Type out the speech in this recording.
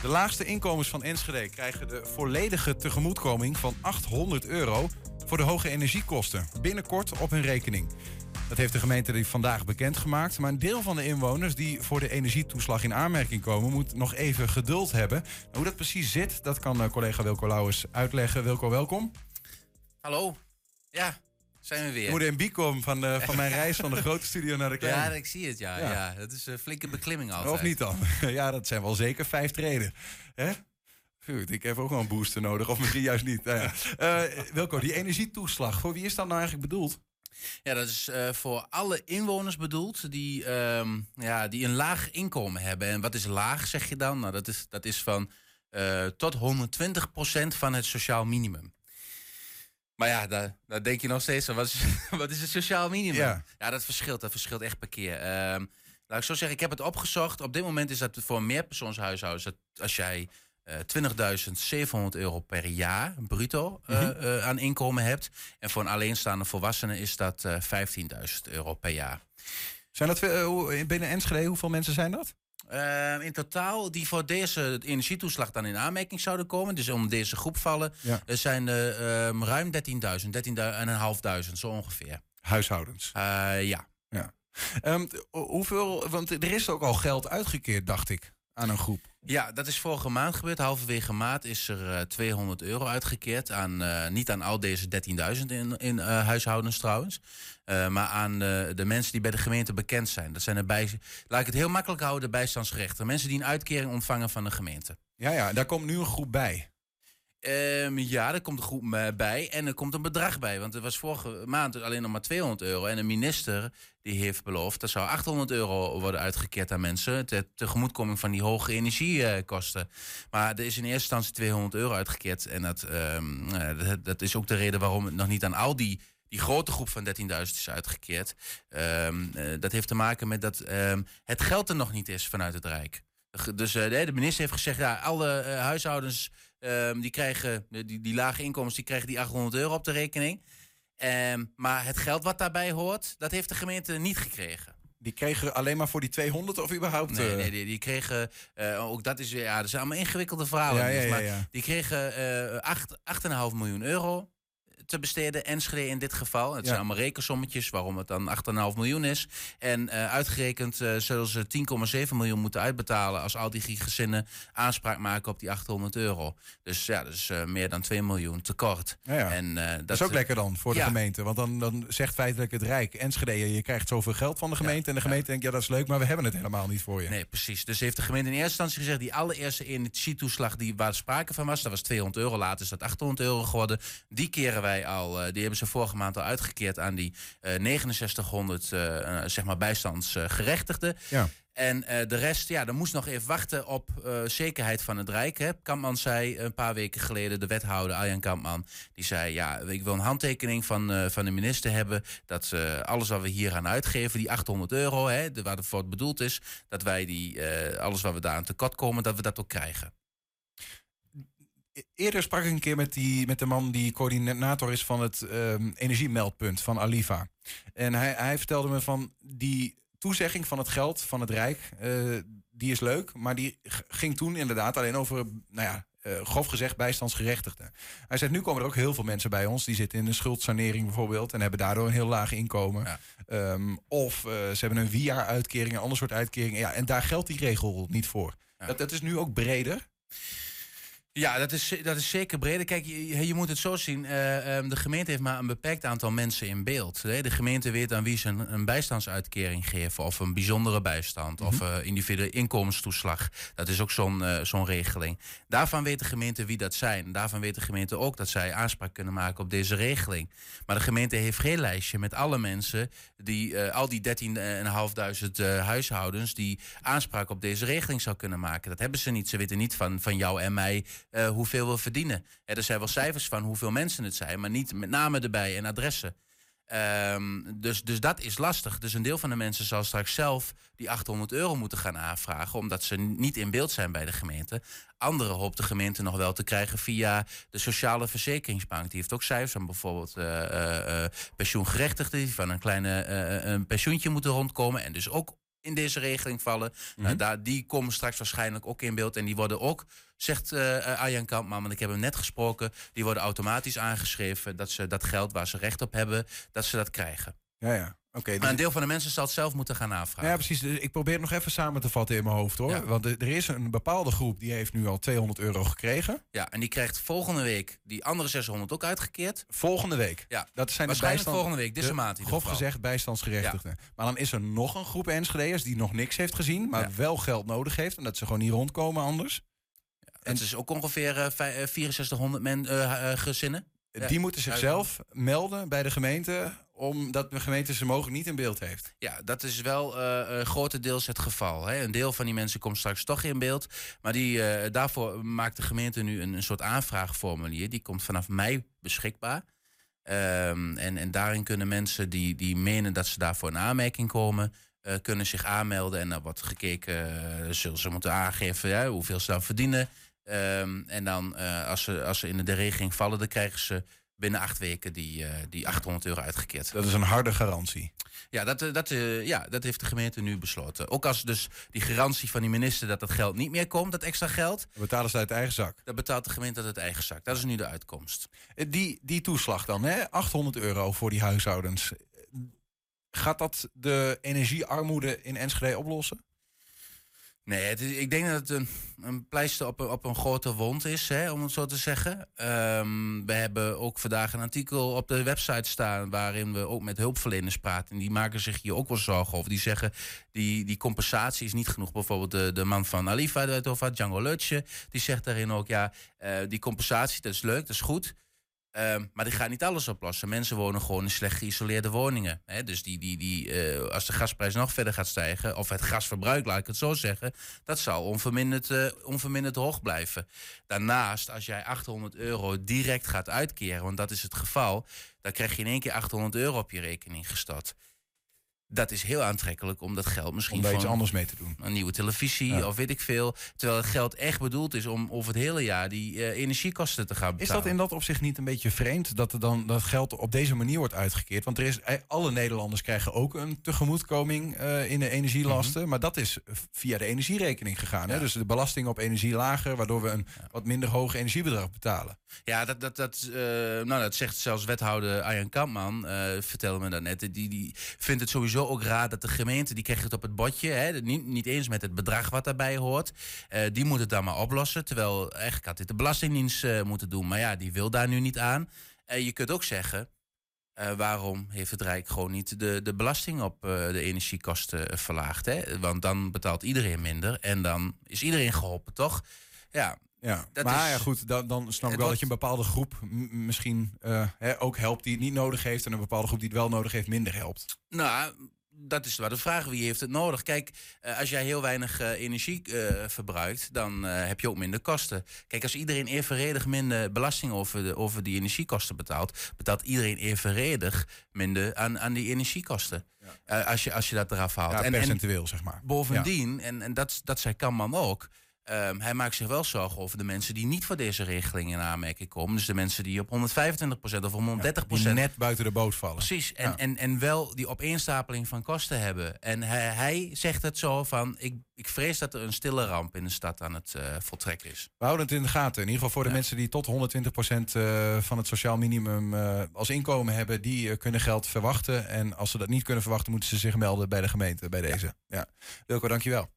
De laagste inkomens van Enschede krijgen de volledige tegemoetkoming van 800 euro voor de hoge energiekosten. Binnenkort op hun rekening. Dat heeft de gemeente vandaag bekendgemaakt. Maar een deel van de inwoners die voor de energietoeslag in aanmerking komen, moet nog even geduld hebben. hoe dat precies zit, dat kan eh, collega Wilco Lauwers uitleggen. Wilco, welkom. Hallo. Ja, zijn we weer. Moet in Biekom van, uh, van mijn reis van de grote studio naar de kleine. Ja, ik zie het, ja. ja. dat is een flinke beklimming altijd. Of niet dan? ja, dat zijn wel zeker vijf treden. Hè? Goed, ik heb ook wel een booster nodig, of misschien juist niet. Nou ja. uh, Wilco, die energietoeslag, voor wie is dat nou eigenlijk bedoeld? Ja, dat is uh, voor alle inwoners bedoeld die, um, ja, die een laag inkomen hebben. En wat is laag, zeg je dan? Nou, dat is, dat is van tot 120% van het sociaal minimum. Maar ja, daar, daar denk je nog steeds wat is, wat is het sociaal minimum? Ja. ja, dat verschilt, dat verschilt echt per keer. Laat ik zo zeggen, ik heb het opgezocht. Op dit moment is dat voor een meerpersoonshuishouden, als jij uh, 20.700 euro per jaar bruto uh, mm -hmm. aan inkomen hebt. En voor een alleenstaande volwassene is dat 15.000 euro per jaar. Zijn dat binnen Enschede, hoeveel mensen zijn dat? Uh, in totaal, die voor deze energietoeslag dan in aanmerking zouden komen, dus om deze groep vallen, ja. er zijn er uh, ruim 13.000, 13.500 zo ongeveer. Huishoudens? Uh, ja. ja. Um, hoeveel, want er is ook al geld uitgekeerd, dacht ik, aan een groep. Ja, dat is vorige maand gebeurd. Halverwege maand is er uh, 200 euro uitgekeerd. Aan, uh, niet aan al deze 13.000 in, in uh, huishoudens trouwens. Maar aan de mensen die bij de gemeente bekend zijn. Dat zijn de bij, laat ik het heel makkelijk houden, de bijstandsrechten. Mensen die een uitkering ontvangen van de gemeente. Ja, ja, daar komt nu een groep bij. Um, ja, er komt een groep bij en er komt een bedrag bij. Want er was vorige maand alleen nog maar 200 euro. En de minister die heeft beloofd... dat zou 800 euro worden uitgekeerd aan mensen... ter tegemoetkoming van die hoge energiekosten. Maar er is in eerste instantie 200 euro uitgekeerd. En dat, um, dat, dat is ook de reden waarom het nog niet aan al die die grote groep van 13.000 is uitgekeerd. Um, uh, dat heeft te maken met dat het geld er nog niet is vanuit het Rijk. Dus uh, de minister heeft gezegd, ja, alle huishoudens um, die krijgen, die, die lage inkomens, die krijgen die 800 euro op de rekening. Um, maar het geld wat daarbij hoort, dat heeft de gemeente niet gekregen. Die kregen alleen maar voor die 200 of überhaupt? Nee, nee die, die kregen, uh, ook dat is, ja, dat zijn allemaal ingewikkelde verhalen. Ja, ja, ja, maar die kregen uh, 8,5 miljoen euro te besteden. Enschede in dit geval. Het zijn allemaal rekensommetjes waarom het dan 8,5 miljoen is. En uh, uitgerekend uh, zullen ze 10,7 miljoen moeten uitbetalen als al die gezinnen aanspraak maken op die 800 euro. Dus ja, dat is uh, meer dan 2 miljoen tekort. Ja, ja. En, dat, dat, is ook lekker dan voor de gemeente. Want dan, dan zegt feitelijk het Rijk, Enschede, je krijgt zoveel geld van de gemeente. en de gemeente denkt, ja dat is leuk, maar we hebben het helemaal niet voor je. Nee, precies. Dus heeft de gemeente in eerste instantie gezegd, die allereerste energietoeslag die waar sprake van was, dat was 200 euro, later is dat 800 euro geworden. Die keren wij al, uh, die hebben ze vorige maand al uitgekeerd aan die uh, 6900 uh, zeg maar bijstandsgerechtigden. Ja. En de rest, ja, dan moest nog even wachten op zekerheid van het Rijk. Hè. Kampman zei een paar weken geleden, de wethouder Arjan Kampman, die zei: Ja, ik wil een handtekening van, van de minister hebben. Dat alles wat we hier aan uitgeven, die 800 euro, hè, de, waar het voor bedoeld is, dat wij die, alles wat we daar aan tekort komen, dat we dat ook krijgen eerder sprak ik een keer met, die, met de man die coördinator is van het um, energiemeldpunt van Aliva. En hij, hij vertelde me van die toezegging van het geld van het Rijk, uh, die is leuk, maar die ging toen inderdaad alleen over, nou ja, uh, grof gezegd, bijstandsgerechtigden. Hij zegt, nu komen er ook heel veel mensen bij ons, die zitten in een schuldsanering bijvoorbeeld, en hebben daardoor een heel laag inkomen. Ja. Um, of uh, ze hebben een via-uitkering, een ander soort uitkering. Ja, en daar geldt die regel niet voor. Ja. Dat, dat is nu ook breder. Ja, dat is, dat is zeker breder. Kijk, je, je moet het zo zien. Uh, um, de gemeente heeft maar een beperkt aantal mensen in beeld. De gemeente weet aan wie ze een, een bijstandsuitkering geven. Of een bijzondere bijstand. Mm -hmm. Of uh, individuele inkomenstoeslag. Dat is ook zo'n uh, zo'n regeling. Daarvan weet de gemeente wie dat zijn. Daarvan weet de gemeente ook dat zij aanspraak kunnen maken op deze regeling. Maar de gemeente heeft geen lijstje met alle mensen. Die, al die 13.500 huishoudens. die aanspraak op deze regeling zou kunnen maken. Dat hebben ze niet. Ze weten niet van, van jou en mij uh, hoeveel we verdienen. Ja, er zijn wel cijfers van hoeveel mensen het zijn, maar niet met name erbij en adressen. Um, dus, dus dat is lastig. Dus een deel van de mensen zal straks zelf die 800 euro moeten gaan aanvragen, omdat ze niet in beeld zijn bij de gemeente. Anderen hoopt de gemeente nog wel te krijgen via de Sociale Verzekeringsbank. Die heeft ook cijfers van bijvoorbeeld uh, uh, pensioengerechtigden die van een kleine een pensioentje moeten rondkomen en dus ook in deze regeling vallen. Mhm. Nou, daar, die komen straks waarschijnlijk ook in beeld. En die worden ook, zegt uh, Arjan Kampman, want ik heb hem net gesproken, die worden automatisch aangeschreven dat ze dat geld waar ze recht op hebben, dat ze dat krijgen. Ja, ja. Oké. maar een deel van de mensen zal het zelf moeten gaan aanvragen. Ja, precies. Dus ik probeer het nog even samen te vatten in mijn hoofd hoor. Ja. Want er is een bepaalde groep die heeft nu al 200 euro gekregen. Ja, en die krijgt volgende week die andere 600 ook uitgekeerd. Volgende week. Ja, dat zijn de waarschijnlijk bijstand, volgende week, deze de, maand. Grof gezegd bijstandsgerechtigden. Maar dan is er nog een groep Enschede'ers die nog niks heeft gezien, maar Ja. wel geld nodig heeft. En dat ze gewoon niet rondkomen anders. En het is ook ongeveer eh, vij- eh, 6400 men, eh, eh, gezinnen. Ja. Die moeten zichzelf melden bij de gemeente, omdat de gemeente ze mogelijk niet in beeld heeft. Ja, dat is wel eh, eh, grotendeels het geval. Hè. Een deel van die mensen komt straks toch in beeld. Maar die, eh, daarvoor maakt de gemeente nu een, een soort aanvraagformulier. Die komt vanaf mei beschikbaar. Ehm, en, en daarin kunnen mensen die, die menen dat ze daarvoor in aanmerking komen... eh, kunnen zich aanmelden en dan wordt gekeken... eh, zullen ze moeten aangeven ja, hoeveel ze dan verdienen. Ehm, en dan, eh, als, ze, als ze in de regeling vallen... dan krijgen ze binnen acht weken die, eh, die 800 euro uitgekeerd. Dat is een harde garantie. Ja dat, eh, dat, ja, dat heeft de gemeente nu besloten. Ook als dus die garantie van die minister dat dat geld niet meer komt, dat extra geld, Dan betalen ze uit eigen zak. dan betaalt de gemeente uit het eigen zak. Dat is nu de uitkomst. Die, die toeslag dan, hè? 800 euro voor die huishoudens. Gaat dat de energiearmoede in Enschede oplossen? Nee, ik denk dat het een, een pleister op een, op een grote wond is, hè, om het zo te zeggen. Ehm, we hebben ook vandaag een artikel op de website staan... waarin we ook met hulpverleners praten. En die maken zich hier ook wel zorgen over. Die zeggen, die, die compensatie is niet genoeg. Bijvoorbeeld de, de man van Alifa, had, Django Lutje... die zegt daarin ook, ja, eh, die compensatie, dat is leuk, dat is goed... Ehm, maar die gaat niet alles oplossen. Mensen wonen gewoon in slecht geïsoleerde woningen. Hè? Dus die, die, die, eh, als de gasprijs nog verder gaat stijgen, of het gasverbruik, laat ik het zo zeggen, dat zal onverminderd, eh, onverminderd hoog blijven. Daarnaast, als jij 800 euro direct gaat uitkeren, want dat is het geval, dan krijg je in één keer 800 euro op je rekening gestort. Dat is heel aantrekkelijk om dat geld misschien Om daar iets anders mee te doen. een nieuwe televisie Ja. of weet ik veel. Terwijl het geld echt bedoeld is om over het hele jaar die eh, energiekosten te gaan Is betalen. dat in dat opzicht niet een beetje vreemd dat er dan dat geld op deze manier wordt uitgekeerd? Want er is, eh, alle Nederlanders krijgen ook een tegemoetkoming eh, in de energielasten. Maar dat is via de energierekening gegaan. Hè? Mhm. Dus de belasting op energie lager, waardoor we een wat minder hoog energiebedrag betalen. Ja, dat, dat, dat, nou, dat zegt zelfs wethouder Arjan Kampman, vertelde me dat net. Die, die vindt het sowieso ook raar dat de gemeente, die krijgt het op het bordje. Hè, niet, niet eens met het bedrag wat daarbij hoort. Eh, die moet het dan maar oplossen. Terwijl eigenlijk had dit de Belastingdienst eh, moeten doen. Maar ja, die wil daar nu niet aan. En je kunt ook zeggen, eh, waarom heeft het Rijk gewoon niet de, de belasting op de energiekosten verlaagd? Hè? Want dan betaalt iedereen minder en dan is iedereen geholpen, toch? Ja, Ja, Dat maar is- ja, goed, dan, dan snap ik wel dat je een bepaalde groep misschien eh, hè, ook helpt die het niet nodig heeft. En een bepaalde groep die het wel nodig heeft, minder helpt. Nou, dat is maar de vraag. Wie heeft het nodig? Kijk, eh, als jij heel weinig eh, energie verbruikt, dan heb je ook minder kosten. Kijk, als iedereen evenredig minder belasting over, de, over die energiekosten betaalt, betaalt iedereen evenredig minder aan, aan die energiekosten. Als, je, als je dat eraf haalt. Ja, en, en percentueel, zeg maar. bovendien, en, en dat, dat zei Kamman ook. Ehm, hij maakt zich wel zorgen over de mensen die niet voor deze regeling in aanmerking komen. Dus de mensen die op 125% of 130% Die net buiten de boot vallen. Precies, en, Ja. en, en wel die opeenstapeling van kosten hebben. En hij, hij zegt het zo van, ik, ik vrees dat er een stille ramp in de stad aan het eh, voltrekken is. We houden het in de gaten. In ieder geval voor de Ja. mensen die tot 120% eh, van het sociaal minimum eh, als inkomen hebben, die kunnen geld verwachten. En als ze dat niet kunnen verwachten, moeten ze zich melden bij de gemeente bij deze. Ja. Wilco, dankjewel.